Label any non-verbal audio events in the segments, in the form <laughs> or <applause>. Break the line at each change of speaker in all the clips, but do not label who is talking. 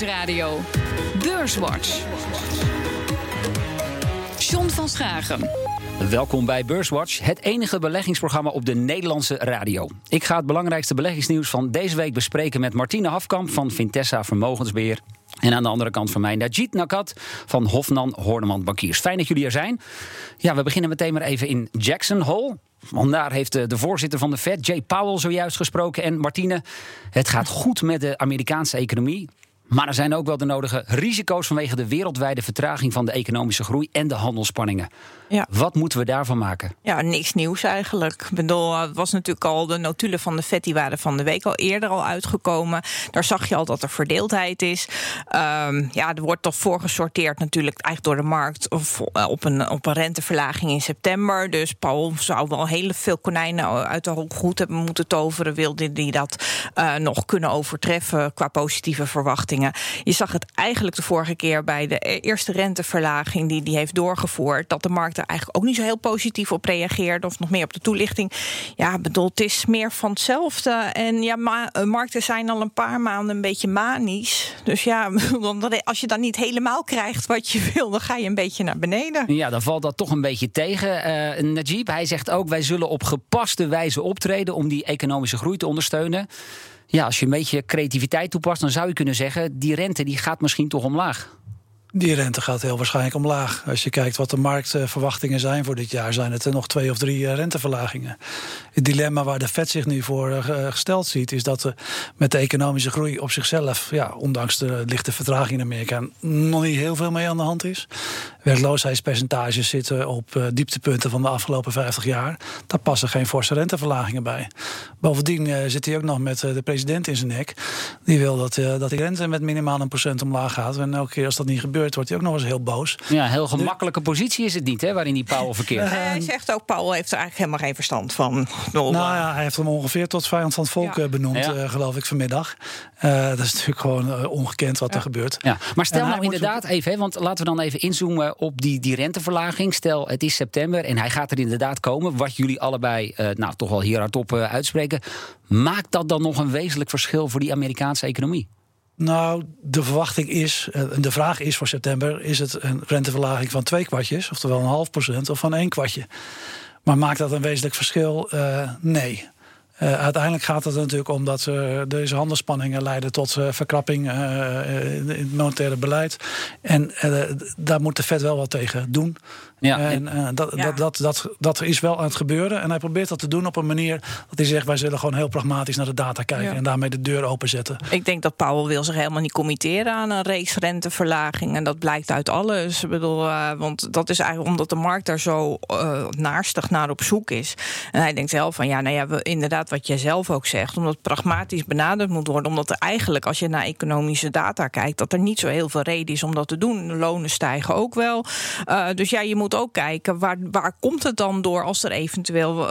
Nieuwsradio. Beurswatch. John van Schagen.
Welkom bij Beurswatch, het enige beleggingsprogramma op de Nederlandse radio. Ik ga het belangrijkste beleggingsnieuws van deze week bespreken met Martine Hafkamp van Vintessa Vermogensbeheer. En aan de andere kant van mij Najit Nakat van Hofnan Horneman Bankiers. Fijn dat jullie er zijn. Ja, we beginnen meteen maar even in Jackson Hole. Want daar heeft de voorzitter van de Fed, Jay Powell, zojuist gesproken. En Martine, het gaat goed met de Amerikaanse economie. Maar er zijn ook wel de nodige risico's vanwege de wereldwijde vertraging van de economische groei en de handelsspanningen. Ja. Wat moeten we daarvan maken?
Ja, niks nieuws eigenlijk. Ik bedoel, het was natuurlijk al de notulen van de FED, die waren van de week al eerder al uitgekomen. Daar zag je al dat er verdeeldheid is. Um, ja, er wordt toch voorgesorteerd natuurlijk eigenlijk door de markt eh, op een, op een renteverlaging in september. Dus Paul zou wel heel veel konijnen uit de goed hebben moeten toveren. Wilde die dat uh, nog kunnen overtreffen qua positieve verwachtingen. Je zag het eigenlijk de vorige keer bij de e-, eerste renteverlaging die die heeft doorgevoerd. Dat de markt eigenlijk ook niet zo heel positief op reageerde. Of nog meer op de toelichting. Ja, bedoel, het is meer van hetzelfde. En ja, ma eh, markten zijn al een paar maanden een beetje manisch. Dus ja, <laughs> als je dan niet helemaal krijgt wat je wil, dan ga je een beetje naar beneden.
Ja, dan valt dat toch een beetje tegen. Uh, Najib, hij zegt ook: wij zullen op gepaste wijze optreden om die economische groei te ondersteunen. Ja, als je een beetje creativiteit toepast, dan zou je kunnen zeggen: die rente die gaat misschien toch omlaag.
Die rente gaat heel waarschijnlijk omlaag. Als je kijkt wat de marktverwachtingen zijn voor dit jaar, zijn het er nog twee of drie eh, renteverlagingen. Het dilemma waar de Fed zich nu voor eh, gesteld ziet, is dat er met de economische groei op zichzelf, ja, ondanks de lichte vertraging in Amerika, nog niet heel veel mee aan de hand is. Werkloosheidspercentages zitten op dieptepunten van de afgelopen 50 jaar. Daar passen geen forse renteverlagingen bij. Bovendien zit hij ook nog met de president in zijn nek. Die wil dat, dat die rente met minimaal een procent omlaag gaat. En elke keer als dat niet gebeurt wordt hij ook nog eens heel boos.
Ja, heel gemakkelijke positie is het niet, hè, waarin die Paul verkeert.
hij zegt ook, Paul heeft er eigenlijk helemaal geen verstand van.
Nou ja, hij heeft hem ongeveer tot vijand van het volk eh, benoemd, eh, geloof ik, vanmiddag. Uh, dat is natuurlijk gewoon ongekend wat er gebeurt.
Ja. Maar stel nou inderdaad even, hè, want laten we dan even inzoomen op die, die renteverlaging. Stel, het is september en hij gaat er inderdaad komen, wat jullie allebei nou, toch wel hier hardop uitspreken. Maakt dat dan nog een wezenlijk verschil voor die Amerikaanse economie?
Nou, de verwachting is, eh, de vraag is voor september: is het een renteverlaging van twee kwartjes, oftewel een half procent, of van één kwartje? Maar maakt dat een wezenlijk verschil? Uh, nee. Uh, uiteindelijk gaat het natuurlijk om dat deze handelsspanningen leiden tot verkrapping in het monetaire beleid. En daar moet de Fed wel wat tegen doen. Ja, en uh, dat, ja. dat, dat, dat, dat is wel aan het gebeuren. En hij probeert dat te doen op een manier dat hij zegt: wij zullen gewoon heel pragmatisch naar de data kijken en daarmee de deur openzetten.
Ik denk dat Powell wil zich helemaal niet committeren aan een race renteverlaging. En dat blijkt uit alles. Ik bedoel, uh, want dat is eigenlijk omdat de markt daar zo uh, naarstig naar op zoek is. En hij denkt zelf van ja, nou ja, we, inderdaad, wat jij zelf ook zegt, omdat het pragmatisch benaderd moet worden. Omdat er eigenlijk, als je naar economische data kijkt, dat er niet zo heel veel reden is om dat te doen. De lonen stijgen ook wel. dus ja, je moet ook kijken waar, waar komt het dan door als er eventueel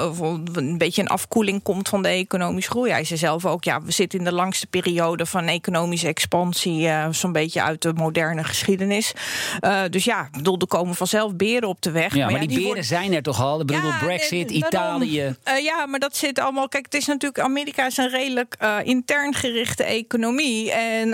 een beetje een afkoeling komt van de economische groei. Hij zei zelf ook, ja, we zitten in de langste periode van economische expansie, uh, zo'n beetje uit de moderne geschiedenis. Uh, dus ja, bedoel, er komen vanzelf beren op de weg.
Ja, maar, maar die, die, beren zijn er toch al? Ik bedoel, ja, Brexit, Italië.
Uh, ja, maar dat zit allemaal. Kijk, het is natuurlijk, Amerika is een redelijk intern gerichte economie. En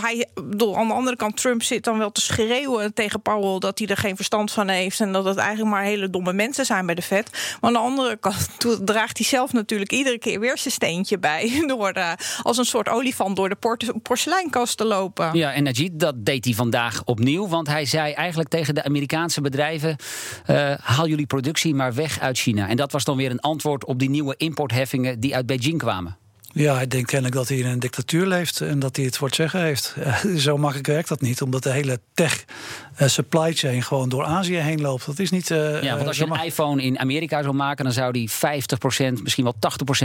hij, bedoel, aan de andere kant, Trump zit dan wel te schreeuwen tegen Powell dat hij er geen verstand van heeft. En dat het eigenlijk maar hele domme mensen zijn bij de vet. Maar aan de andere kant <laughs> draagt hij zelf natuurlijk iedere keer weer zijn steentje bij. <laughs> Door uh, als een soort olifant door de porseleinkast te lopen.
Ja, en Najid, dat deed hij vandaag opnieuw. Want hij zei eigenlijk tegen de Amerikaanse bedrijven: uh, haal jullie productie maar weg uit China. En dat was dan weer een antwoord op die nieuwe importheffingen die uit Beijing kwamen.
Ja, hij denkt kennelijk dat hij in een dictatuur leeft en dat hij het voor het zeggen heeft. zo makkelijk werkt dat niet, omdat de hele tech uh, supply chain gewoon door Azië heen loopt. Dat is niet. Uh,
ja, want als je een iPhone in Amerika zou maken, dan zou die 50%, misschien wel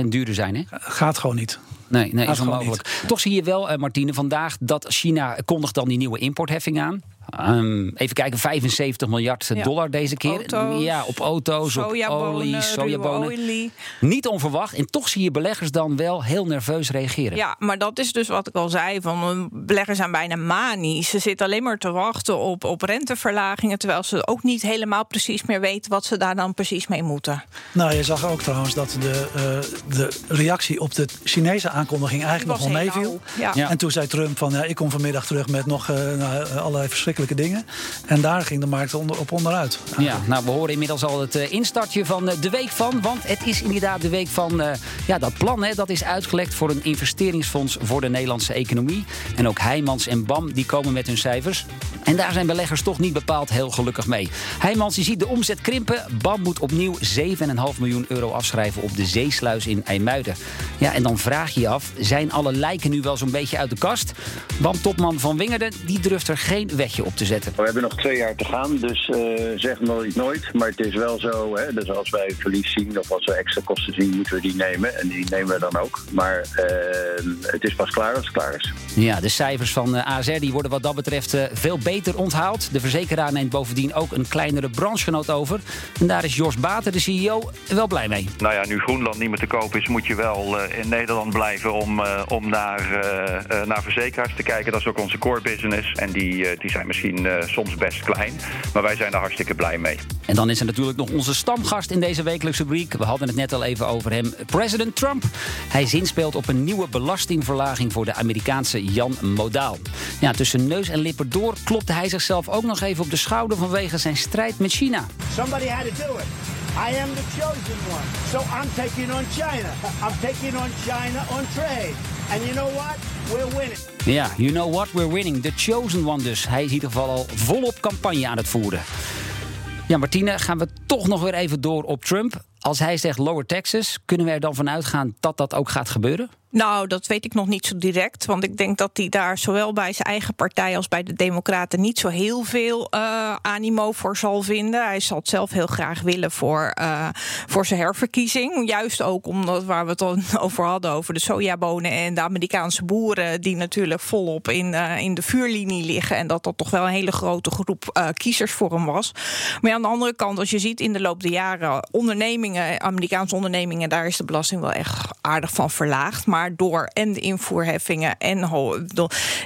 80% duurder zijn. Hè?
Gaat gewoon niet.
Nee, nee is onmogelijk. Toch zie je wel, Martine, vandaag dat China kondigt dan die nieuwe importheffing aan. Um, even kijken, 75 miljard dollar deze keer.
Auto's,
ja, op auto's, op olie, sojabonen. Niet onverwacht. En toch zie je beleggers dan wel heel nerveus reageren.
Ja, maar dat is dus wat ik al zei. Van, beleggers zijn bijna manisch. Ze zitten alleen maar te wachten op, op renteverlagingen. Terwijl ze ook niet helemaal precies meer weten wat ze daar dan precies mee moeten.
Nou, je zag ook trouwens dat de, uh, de reactie op de Chinese aankondiging eigenlijk nog wel meeviel.
Ja.
En toen zei Trump van ja, ik kom vanmiddag terug met nog uh, nou, allerlei dingen. En daar ging de markt onder, op onderuit.
Ja, nou we horen inmiddels al het uh, instartje van uh, de week van. Want het is inderdaad de week van ja, dat plan. Hè, dat is uitgelekt voor een investeringsfonds voor de Nederlandse economie. En ook Heijmans en BAM die komen met hun cijfers. En daar zijn beleggers toch niet bepaald heel gelukkig mee. Heijmans die ziet de omzet krimpen. BAM moet opnieuw 7,5 miljoen euro afschrijven op de zeesluis in IJmuiden. Ja, en dan vraag je je af, zijn alle lijken nu wel zo'n beetje uit de kast? BAM-topman Van Wingerden die durft er geen wetje op te zetten.
We hebben nog twee jaar te gaan, dus uh, zeg nooit nooit. Maar het is wel zo, hè, dus als wij verlies zien of als we extra kosten zien, moeten we die nemen. En die nemen we dan ook. Maar uh, het is pas klaar als het klaar is.
Ja, de cijfers van uh, ASR die worden wat dat betreft veel beter onthaald. De verzekeraar neemt bovendien ook een kleinere branchegenoot over. En daar is Jos Bater, de CEO, wel blij mee.
Nou ja, nu Groenland niet meer te koop is, moet je wel in Nederland blijven om, om naar, naar verzekeraars te kijken. Dat is ook onze core business. En die, die zijn misschien soms best klein. Maar wij zijn er hartstikke blij mee.
En dan is er natuurlijk nog onze stamgast in deze wekelijkse rubriek. We hadden het net al even over hem, president Trump. Hij zinspeelt op een nieuwe belastingverlaging voor de Amerikaanse Jan Modaal. Ja, tussen neus en lippen door klopte hij zichzelf ook nog even op de schouder vanwege zijn strijd met China.
Somebody had to do it. I am the chosen one. So I'm taking on China. I'm taking on China on trade. And you know what? We're winning.
Ja, you know what? We're winning. The chosen one dus. Hij is in ieder geval al volop campagne aan het voeren. Ja, Martine, gaan we toch nog weer even door op Trump. Als hij zegt lower taxes, kunnen we er dan vanuit gaan dat dat ook gaat gebeuren?
Nou, dat weet ik nog niet zo direct. Want ik denk dat hij daar zowel bij zijn eigen partij als bij de Democraten niet zo heel veel uh, animo voor zal vinden. Hij zal het zelf heel graag willen voor, uh, voor zijn herverkiezing. Juist ook omdat waar we het al <laughs> over hadden, over de sojabonen en de Amerikaanse boeren, die natuurlijk volop in, uh, in de vuurlinie liggen. En dat dat toch wel een hele grote groep kiezers voor hem was. Maar aan de andere kant, als je ziet in de loop der jaren, ondernemingen, Amerikaanse ondernemingen, daar is de belasting wel echt aardig van verlaagd. Maar door en de invoerheffingen en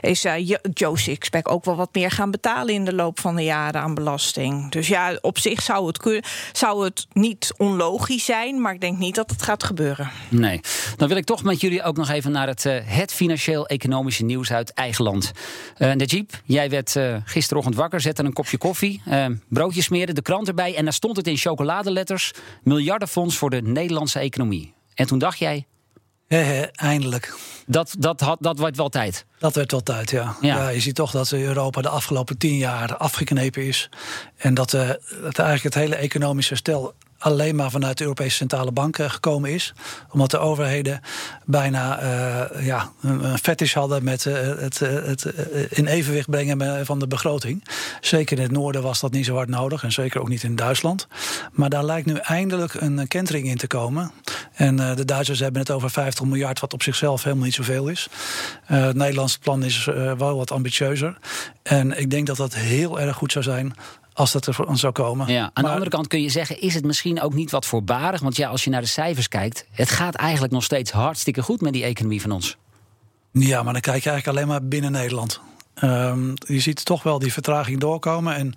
is uh, Joe Sixpack ook wel wat meer gaan betalen in de loop van de jaren aan belasting. Dus ja, op zich zou het, zou het niet onlogisch zijn, maar ik denk niet dat het gaat gebeuren.
Nee. Dan wil ik toch met jullie ook nog even naar het, uh, het financieel-economische nieuws uit eigen land. Uh, Najib, jij werd gisterochtend wakker, zette een kopje koffie, broodje smeren, de krant erbij en daar stond het in chocoladeletters: miljardenfonds voor de Nederlandse economie. En toen dacht jij,
Eindelijk.
Dat, dat, had, dat werd wel tijd.
Dat werd wel tijd, ja. ja. ja je ziet toch dat Europa de afgelopen tien jaar afgeknepen is. En dat, uh, dat eigenlijk het hele economische herstel alleen maar vanuit de Europese Centrale Bank gekomen is. Omdat de overheden bijna uh, ja, een fetish hadden met uh, het, het in evenwicht brengen van de begroting. Zeker in het noorden was dat niet zo hard nodig. En zeker ook niet in Duitsland. Maar daar lijkt nu eindelijk een kentering in te komen. En de Duitsers hebben het over 50 miljard, wat op zichzelf helemaal niet zoveel is. het Nederlandse plan is wel wat ambitieuzer. En ik denk dat dat heel erg goed zou zijn als dat er zou komen.
Ja, aan maar, de andere kant kun je zeggen, is het misschien ook niet wat voorbarig? Want ja, als je naar de cijfers kijkt, het gaat eigenlijk nog steeds hartstikke goed met die economie van ons.
Ja, maar dan kijk je eigenlijk alleen maar binnen Nederland. Um, je ziet toch wel die vertraging doorkomen. En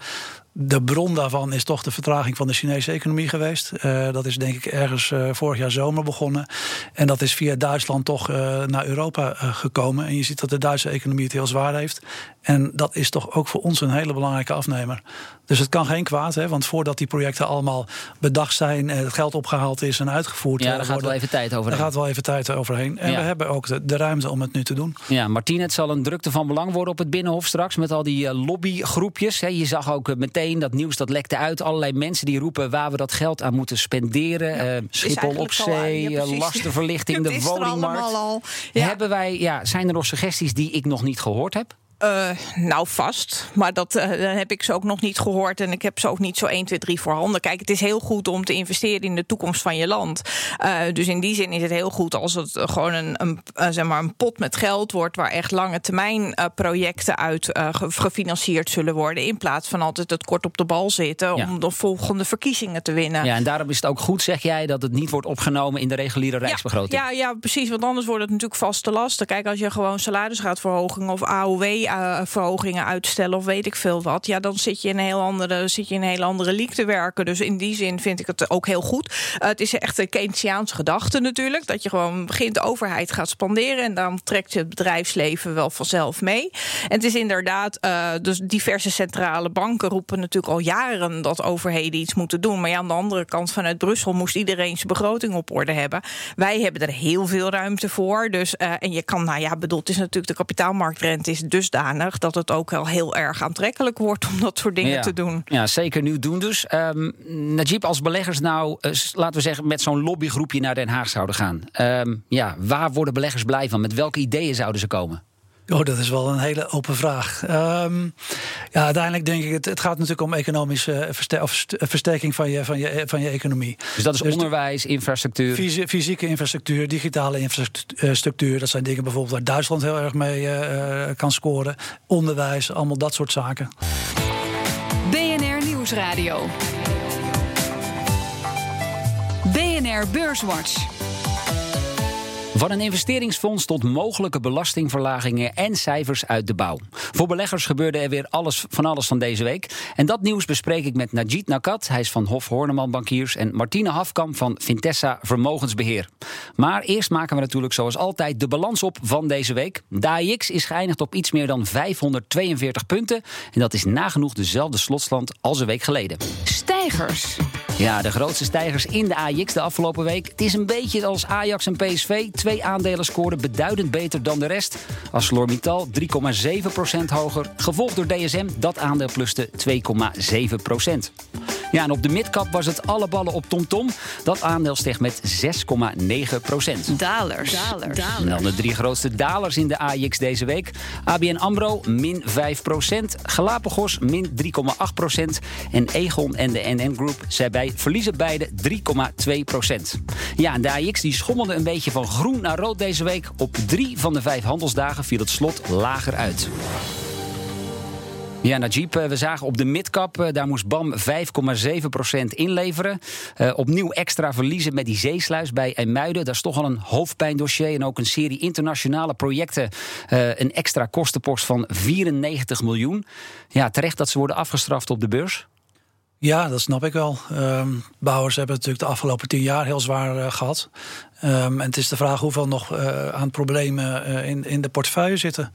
de bron daarvan is toch de vertraging van de Chinese economie geweest. Uh, dat is denk ik ergens uh, vorig jaar zomer begonnen. En dat is via Duitsland toch uh, naar Europa gekomen. En je ziet dat de Duitse economie het heel zwaar heeft. En dat is toch ook voor ons een hele belangrijke afnemer. Dus het kan geen kwaad, hè, want voordat die projecten allemaal bedacht zijn, het geld opgehaald is en uitgevoerd
ja, daar gaat wel even tijd overheen.
Daar gaat wel even tijd overheen. En ja. we hebben ook de, de, ruimte om het nu te doen.
Ja, Martien, het zal een drukte van belang worden op het Binnenhof straks met al die lobbygroepjes. Je zag ook meteen dat nieuws dat lekte uit. Allerlei mensen die roepen waar we dat geld aan moeten spenderen. Ja, uh, Schiphol op zee, ja, lastenverlichting, <laughs> de woningmarkt.
Al,
Hebben wij, ja, zijn er nog suggesties die ik nog niet gehoord heb?
Uh, nou, vast. Maar dat uh, heb ik ze ook nog niet gehoord. En ik heb ze ook niet zo 1, 2, 3 voorhanden. Kijk, het is heel goed om te investeren in de toekomst van je land. Uh, dus in die zin is het heel goed als het gewoon een, een, zeg maar een pot met geld wordt. waar echt lange termijn projecten uit gefinancierd zullen worden. In plaats van altijd het kort op de bal zitten. Ja. om de volgende verkiezingen te winnen.
Ja, en daarom is het ook goed, zeg jij, dat het niet wordt opgenomen in de reguliere rijksbegroting.
Ja, ja, ja precies. Want anders wordt het natuurlijk vaste lasten. Kijk, als je gewoon salarisgaatverhoging of AOW premieverhogingen uitstellen of weet ik veel wat, ja, dan zit je in een heel andere, zit je in een hele andere league te werken. Dus in die zin vind ik het ook heel goed. Uh, het is echt een Keynesiaanse gedachte natuurlijk, dat je gewoon begint de overheid gaat spanderen en dan trekt je het bedrijfsleven wel vanzelf mee. En het is inderdaad, uh, dus diverse centrale banken roepen natuurlijk al jaren dat overheden iets moeten doen. Maar ja, aan de andere kant vanuit Brussel moest iedereen zijn begroting op orde hebben. Wij hebben er heel veel ruimte voor. Dus, en je kan, nou ja, bedoel, het is natuurlijk de kapitaalmarktrente is dusdanig dat het ook wel heel erg aantrekkelijk wordt om dat soort dingen
ja.
te doen.
Ja, zeker nu doen dus. Um, Najib, als beleggers nou, uh, laten we zeggen, met zo'n lobbygroepje naar Den Haag zouden gaan. Um, ja, waar worden beleggers blij van? Met welke ideeën zouden ze komen?
Oh, dat is wel een hele open vraag. Um, ja, uiteindelijk denk ik, het, het gaat natuurlijk om economische verster of versterking van je, van, je, van je economie.
Dus dat is dus onderwijs, infrastructuur?
Fysieke infrastructuur, digitale infrastructuur. Dat zijn dingen bijvoorbeeld waar Duitsland heel erg mee uh, kan scoren. Onderwijs, allemaal dat soort zaken.
BNR Nieuwsradio. BNR Beurswatch.
Van een investeringsfonds tot mogelijke belastingverlagingen en cijfers uit de bouw. Voor beleggers gebeurde er weer alles van alles van deze week. En dat nieuws bespreek ik met Najid Nakat, hij is van Hof Horneman Bankiers, en Martine Hafkamp van Vintessa Vermogensbeheer. Maar eerst maken we natuurlijk zoals altijd de balans op van deze week. De AIX is geëindigd op iets meer dan 542 punten. En dat is nagenoeg dezelfde slotstand als een week geleden.
Stijgers.
Ja, de grootste stijgers in de AIX de afgelopen week. Het is een beetje als Ajax en PSV. Twee aandelen scoren beduidend beter dan de rest. ArcelorMittal 3,7% hoger. Gevolgd door DSM, dat aandeel pluste 2,7%. Ja, en op de midcap was het alle ballen op TomTom. Tom. Dat aandeel steeg met 6,9%.
Dalers.
Dalers. En dan de drie grootste dalers in de AIX deze week. ABN AMRO, min 5%. Galapagos, min 3,8%. En Egon en de NN Group, zij bij verliezen beide 3,2%. Ja, en de AIX die schommelde een beetje van groen naar rood deze week. Op drie van de vijf handelsdagen viel het slot lager uit. Ja, Najib, we zagen op de midcap, daar moest BAM 5,7% inleveren. Uh, opnieuw extra verliezen met die zeesluis bij IJmuiden. Dat is toch al een hoofdpijndossier. En ook een serie internationale projecten. Een extra kostenpost van 94 miljoen. Ja, terecht dat ze worden afgestraft op de beurs.
Ja, dat snap ik wel. Um, bouwers hebben het natuurlijk de afgelopen tien jaar heel zwaar gehad. Um, en het is de vraag hoeveel nog aan problemen in, in de portefeuille zitten.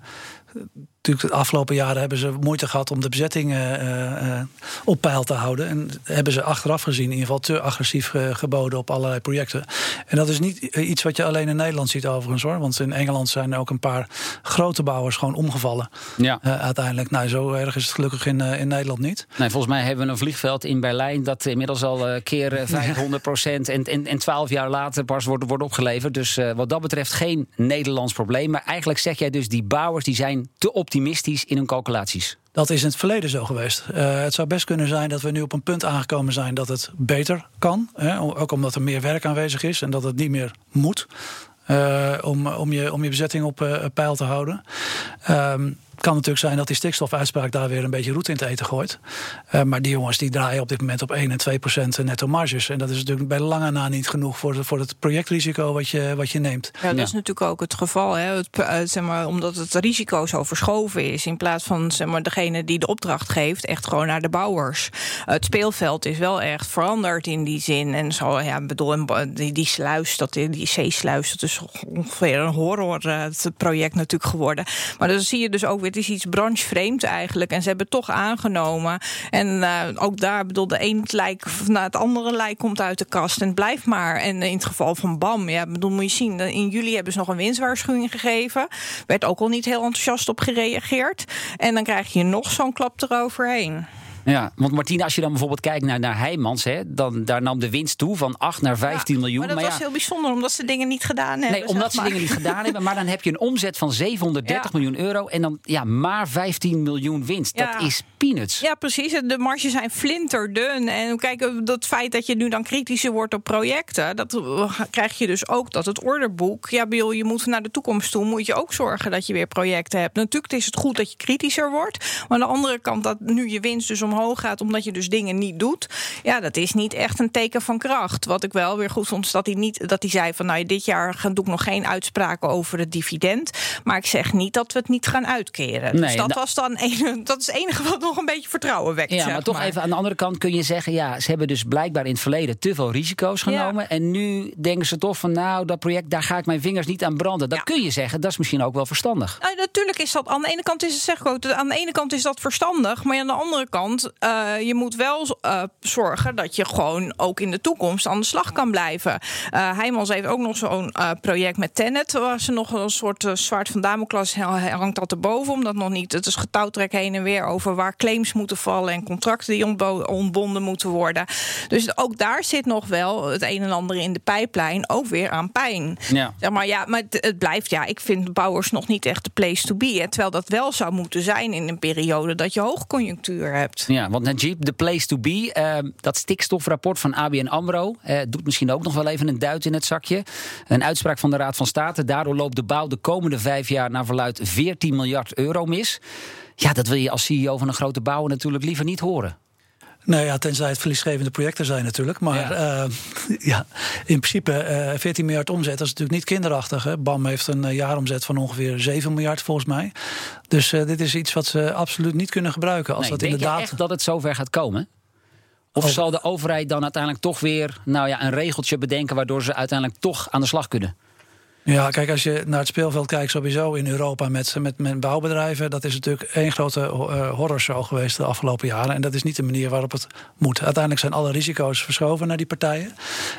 Natuurlijk, de afgelopen jaren hebben ze moeite gehad om de bezettingen uh, op peil te houden. En hebben ze achteraf gezien in ieder geval te agressief geboden op allerlei projecten. En dat is niet iets wat je alleen in Nederland ziet overigens hoor. Want in Engeland zijn er ook een paar grote bouwers gewoon omgevallen.
Ja.
uiteindelijk, nou zo erg is het gelukkig in, in Nederland niet.
Nee, volgens mij hebben we een vliegveld in Berlijn dat inmiddels al keer <laughs> 500 procent en, en, en 12 jaar later pas wordt, wordt opgeleverd. Dus wat dat betreft geen Nederlands probleem. Maar eigenlijk zeg jij dus die bouwers die zijn te optimistisch optimistisch in hun calculaties?
Dat is in het verleden zo geweest. Uh, het zou best kunnen zijn dat we nu op een punt aangekomen zijn dat het beter kan. Hè? Ook omdat er meer werk aanwezig is en dat het niet meer moet. Uh, om, om, je, om je bezetting op uh, peil te houden. Het kan natuurlijk zijn dat die stikstofuitspraak daar weer een beetje roet in te eten gooit. Uh, maar die jongens die draaien op dit moment op 1 en 2 procent netto marges. En dat is natuurlijk bij lange na niet genoeg voor, de, voor het projectrisico wat je, wat je neemt.
Ja, dat ja. is natuurlijk ook het geval. Hè. Het, uh, zeg maar, omdat het risico zo verschoven is. In plaats van zeg maar, degene die de opdracht geeft, echt gewoon naar de bouwers. Uh, het speelveld is wel echt veranderd in die zin. En zo, ja, bedoel, die, die sluis, dat, die zeesluis, dat is ongeveer een horror het project natuurlijk geworden. Maar dan zie je dus ook het is iets branchevreemd eigenlijk. En ze hebben toch aangenomen. En uh, ook daar, bedoel, de een lijk naar het andere lijk komt uit de kast. En het blijft maar. En in het geval van BAM, ja, bedoel, moet je zien. In juli hebben ze nog een winstwaarschuwing gegeven. Werd ook al niet heel enthousiast op gereageerd. En dan krijg je nog zo'n klap eroverheen.
Ja, want Martine, als je dan bijvoorbeeld kijkt naar, naar Heijmans, hè, dan daar nam de winst toe van 8 naar 15
ja,
miljoen.
Maar dat
maar
was
ja,
heel bijzonder, omdat ze dingen niet gedaan hebben.
Nee, omdat ze dingen niet gedaan hebben. Maar dan heb je een omzet van 730
Ja.
miljoen euro en dan ja, maar 15 miljoen winst. Dat is peanuts.
Ja, precies. De marges zijn flinterdun. En kijk, dat feit dat je nu dan kritischer wordt op projecten, dat krijg je dus ook dat het orderboek. Ja, Bill, je moet naar de toekomst toe, moet je ook zorgen dat je weer projecten hebt. Natuurlijk is het goed dat je kritischer wordt. Maar aan de andere kant, dat nu je winst dus omhoog gaat, omdat je dus dingen niet doet. Ja, dat is niet echt een teken van kracht. Wat ik wel weer goed vond, is dat hij niet dat hij zei van nou, dit jaar doe ik nog geen uitspraken over het dividend. Maar ik zeg niet dat we het niet gaan uitkeren. dus dat
nou-
was dan een, <laughs> dat is het enige wat nog een beetje vertrouwen wekt.
Ja,
zeg
maar toch even aan de andere kant kun je zeggen... ja, ze hebben dus blijkbaar in het verleden te veel risico's genomen... en nu denken ze toch van nou, dat project... daar ga ik mijn vingers niet aan branden. Dat
Ja.
kun je zeggen, dat is misschien ook wel verstandig.
Nou, natuurlijk is dat aan de ene kant is het zeg aan de ene kant is dat verstandig, maar aan de andere kant eh, je moet wel eh, zorgen dat je gewoon ook in de toekomst aan de slag kan blijven. Heijmans heeft ook nog zo'n project met Tenet, waar ze nog een soort zwaard van Damocles hangt dat erboven, omdat nog niet. Het is getouwtrek heen en weer over waar claims moeten vallen en contracten die ontbo- ontbonden moeten worden. Dus ook daar zit nog wel het een en ander in de pijplijn, ook weer aan pijn.
Ja.
Zeg maar ja, maar het, het blijft ja. Ik vind bouwers nog niet echt de place to be. Hè, terwijl dat wel zou moeten zijn in een periode dat je hoogconjunctuur hebt.
Ja, want Najib, the place to be, eh, dat stikstofrapport van ABN AMRO... eh, doet misschien ook nog wel even een duit in het zakje. Een uitspraak van de Raad van State. Daardoor loopt de bouw de komende vijf jaar naar verluid 14 miljard euro mis. Ja, dat wil je als CEO van een grote bouwer natuurlijk liever niet horen.
Nou ja, tenzij het verliesgevende projecten zijn natuurlijk. Maar
Ja.
ja, <laughs> ja in principe eh 14 miljard omzet, dat is natuurlijk niet kinderachtig. Hè. BAM heeft een eh, jaaromzet van ongeveer 7 miljard volgens mij. Dus eh, dit is iets wat ze absoluut niet kunnen gebruiken. Als
Nee,
dat
denk
inderdaad...
je echt dat het zover gaat komen? Of zal de overheid dan uiteindelijk toch weer nou ja, een regeltje bedenken... waardoor ze uiteindelijk toch aan de slag kunnen?
Ja, kijk, als je naar het speelveld kijkt, sowieso in Europa met, met, met bouwbedrijven, dat is natuurlijk één grote eh, horrorshow geweest de afgelopen jaren. En dat is niet de manier waarop het moet. Uiteindelijk zijn alle risico's verschoven naar die partijen.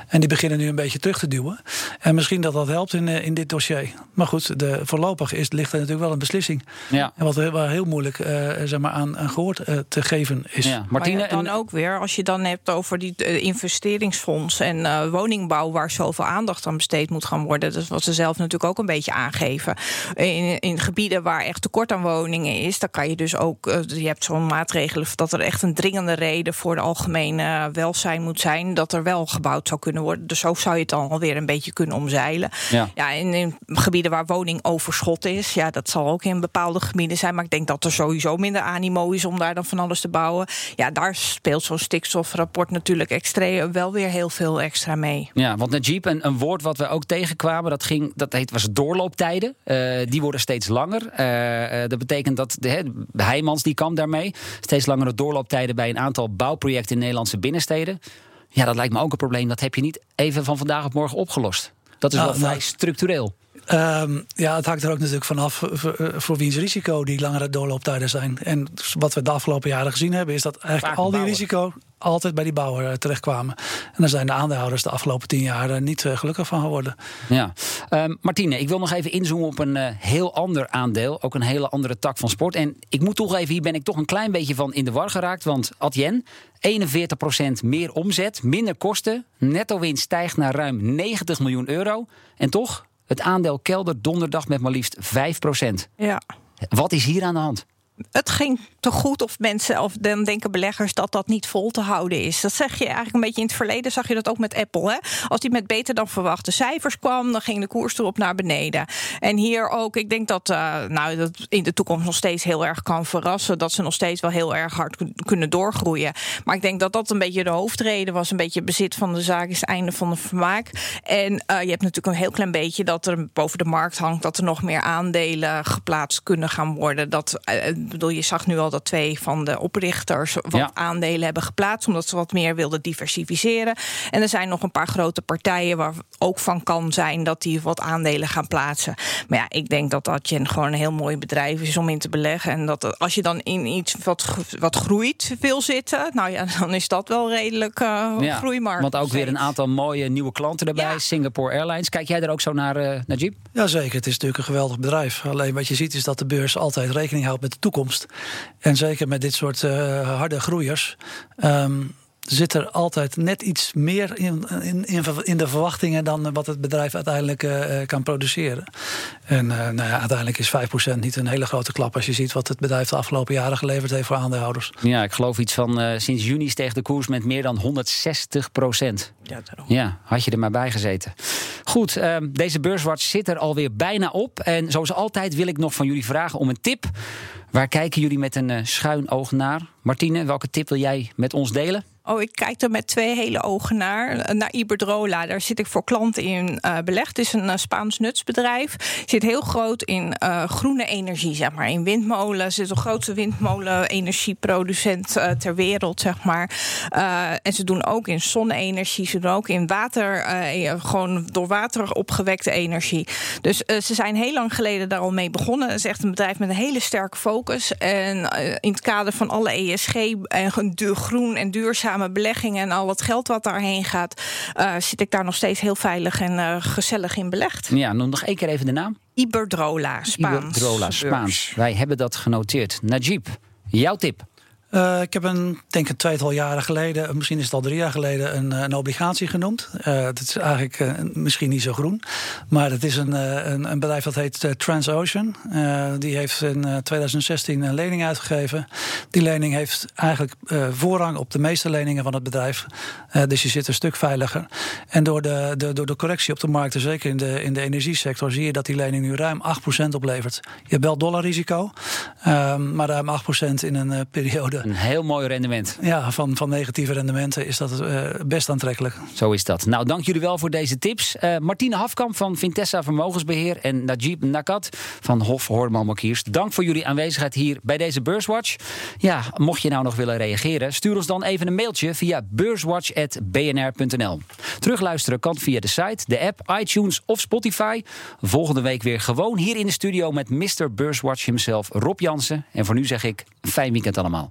En die beginnen nu een beetje terug te duwen. En misschien dat dat helpt in, eh, in dit dossier. Maar goed, de, voorlopig is, ligt er natuurlijk wel een beslissing.
Ja.
En wat heel, waar heel moeilijk eh, zeg maar aan, aan gehoord eh, te geven is.
Ja,
Maar
Martine,
ja, dan
en-
ook weer, als je dan hebt over die investeringsfonds en eh, woningbouw, waar zoveel aandacht aan besteed moet gaan worden. Dat wat ze zelf natuurlijk ook een beetje aangeven. In, in gebieden waar echt tekort aan woningen is, dan kan je dus ook, eh, je hebt zo'n maatregelen dat er echt een dringende reden voor de algemene welzijn moet zijn, dat er wel gebouwd zou kunnen worden. Dus zo zou je het dan alweer een beetje kunnen omzeilen.
Ja.
Ja, in, in gebieden waar woningoverschot is, ja, dat zal ook in bepaalde gebieden zijn. Maar ik denk dat er sowieso minder animo is om daar dan van alles te bouwen. Ja, daar speelt zo'n stikstofrapport natuurlijk extra, wel weer heel veel extra mee.
Ja, want Najib, een, een woord wat we ook tegenkwamen, dat, ging, dat heet, was doorlooptijden. Eh, die worden steeds langer. Eh, eh, dat betekent dat de, Heijmans die kwam daarmee. Steeds langere doorlooptijden bij een aantal bouwprojecten in Nederlandse binnensteden. Ja, dat lijkt me ook een probleem. Dat heb je niet even van vandaag op morgen opgelost. Dat is
Nou,
wel vrij
nou,
structureel.
Ehm, ja, het hangt er ook natuurlijk vanaf voor, voor, wiens risico die langere doorlooptijden zijn. En wat we de afgelopen jaren gezien hebben, is dat eigenlijk
Vaak
al die
bouwer.
risico altijd bij die bouwer eh, terechtkwamen. En daar zijn de aandeelhouders de afgelopen tien jaar eh, niet eh, gelukkig van geworden.
Ja. Ehm, Martine, ik wil nog even inzoomen op een heel ander aandeel. Ook een hele andere tak van sport. En ik moet toegeven, hier ben ik toch een klein beetje van in de war geraakt. Want Adyen, 41% meer omzet, minder kosten. Netto winst stijgt naar ruim 90 miljoen euro. En toch, het aandeel kelder donderdag met maar liefst 5%.
Ja.
Wat is hier aan de hand?
Het ging te goed of mensen, of dan denken beleggers dat dat niet vol te houden is. Dat zeg je eigenlijk een beetje in het verleden, zag je dat ook met Apple. Hè? Als die met beter dan verwachte cijfers kwam, dan ging de koers erop naar beneden. En hier ook, ik denk dat, eh, nou, dat in de toekomst nog steeds heel erg kan verrassen. Dat ze nog steeds wel heel erg hard kun- kunnen doorgroeien. Maar ik denk dat dat een beetje de hoofdreden was. Een beetje bezit van de zaak is het einde van de vermaak. En eh, je hebt natuurlijk een heel klein beetje dat er boven de markt hangt dat er nog meer aandelen geplaatst kunnen gaan worden. Dat, eh, bedoel, je zag nu al dat twee van de oprichters wat
Ja.
aandelen hebben geplaatst, omdat ze wat meer wilden diversificeren. En er zijn nog een paar grote partijen waar ook van kan zijn dat die wat aandelen gaan plaatsen. Maar ja, ik denk dat dat je gewoon een heel mooi bedrijf is om in te beleggen. En dat als je dan in iets wat, wat groeit wil zitten, nou ja, dan is dat wel redelijk eh
Ja,
groeimarkt.
want ook weer een aantal mooie nieuwe klanten erbij.
Ja.
Singapore Airlines. Kijk jij er ook zo naar, eh Najib?
Jazeker, het is natuurlijk een geweldig bedrijf. Alleen wat je ziet is dat de beurs altijd rekening houdt met de toekomst. En zeker met dit soort eh, harde groeiers. ehm, zit er altijd net iets meer in, in, in de verwachtingen dan wat het bedrijf uiteindelijk uh, kan produceren. En uh, nou ja, uiteindelijk is 5% niet een hele grote klap als je ziet wat het bedrijf de afgelopen jaren geleverd heeft voor aandeelhouders.
Ja, ik geloof iets van uh, sinds juni steeg de koers met meer dan 160 procent. Ja, ja, had je er maar bij gezeten. Goed, ehm, deze beurswatch zit er alweer bijna op. En zoals altijd wil ik nog van jullie vragen om een tip. Waar kijken jullie met een schuin oog naar? Martine, welke tip wil jij met ons delen?
Oh, ik kijk er met twee hele ogen naar. Naar Iberdrola, daar zit ik voor klanten in uh, belegd. Het is een Spaans nutsbedrijf. Zit heel groot in groene energie, zeg maar. In windmolen. Zit de grootste windmolen-energieproducent ter wereld, zeg maar. en ze doen ook in zonne-energie. Ze doen ook in water, gewoon door water opgewekte energie. Dus ze zijn heel lang geleden daar al mee begonnen. Het is echt een bedrijf met een hele sterke focus. En in het kader van alle ESG en groen en duurzaam beleggingen en al het geld wat daarheen gaat, uh, zit ik daar nog steeds heel veilig en uh, gezellig in belegd.
Ja, noem nog één keer even de naam.
Iberdrola, Spaans.
Iberdrola, Spaans. Wij hebben dat genoteerd. Najib, jouw tip.
Uh, ik heb een, denk een tweetal jaren geleden, misschien is het al drie jaar geleden, een, een obligatie genoemd. Uh, dat is eigenlijk misschien niet zo groen. Maar het is een, een, een bedrijf dat heet Transocean. die heeft in 2016 een lening uitgegeven. Die lening heeft eigenlijk voorrang op de meeste leningen van het bedrijf. dus je zit een stuk veiliger. En door de, de, door de correctie op de markt, zeker in de, in de energiesector, zie je dat die lening nu ruim 8% oplevert. Je hebt wel dollarrisico, ehm, maar ruim 8% in een periode
een heel mooi rendement.
Ja, van, van negatieve rendementen is dat uh, best aantrekkelijk.
Zo is dat. Nou, dank jullie wel voor deze tips. Uh, Martine Hafkamp van Vintessa Vermogensbeheer en Najib Nakat van Hof Horman Markiers. Dank voor jullie aanwezigheid hier bij deze Beurswatch. Ja, mocht je nou nog willen reageren, stuur ons dan even een mailtje via beurswatch.bnr.nl. Terugluisteren kan via de site, de app, iTunes of Spotify. Volgende week weer gewoon hier in de studio met Mr. Beurswatch himself, Rob Jansen. En voor nu zeg ik, fijn weekend allemaal.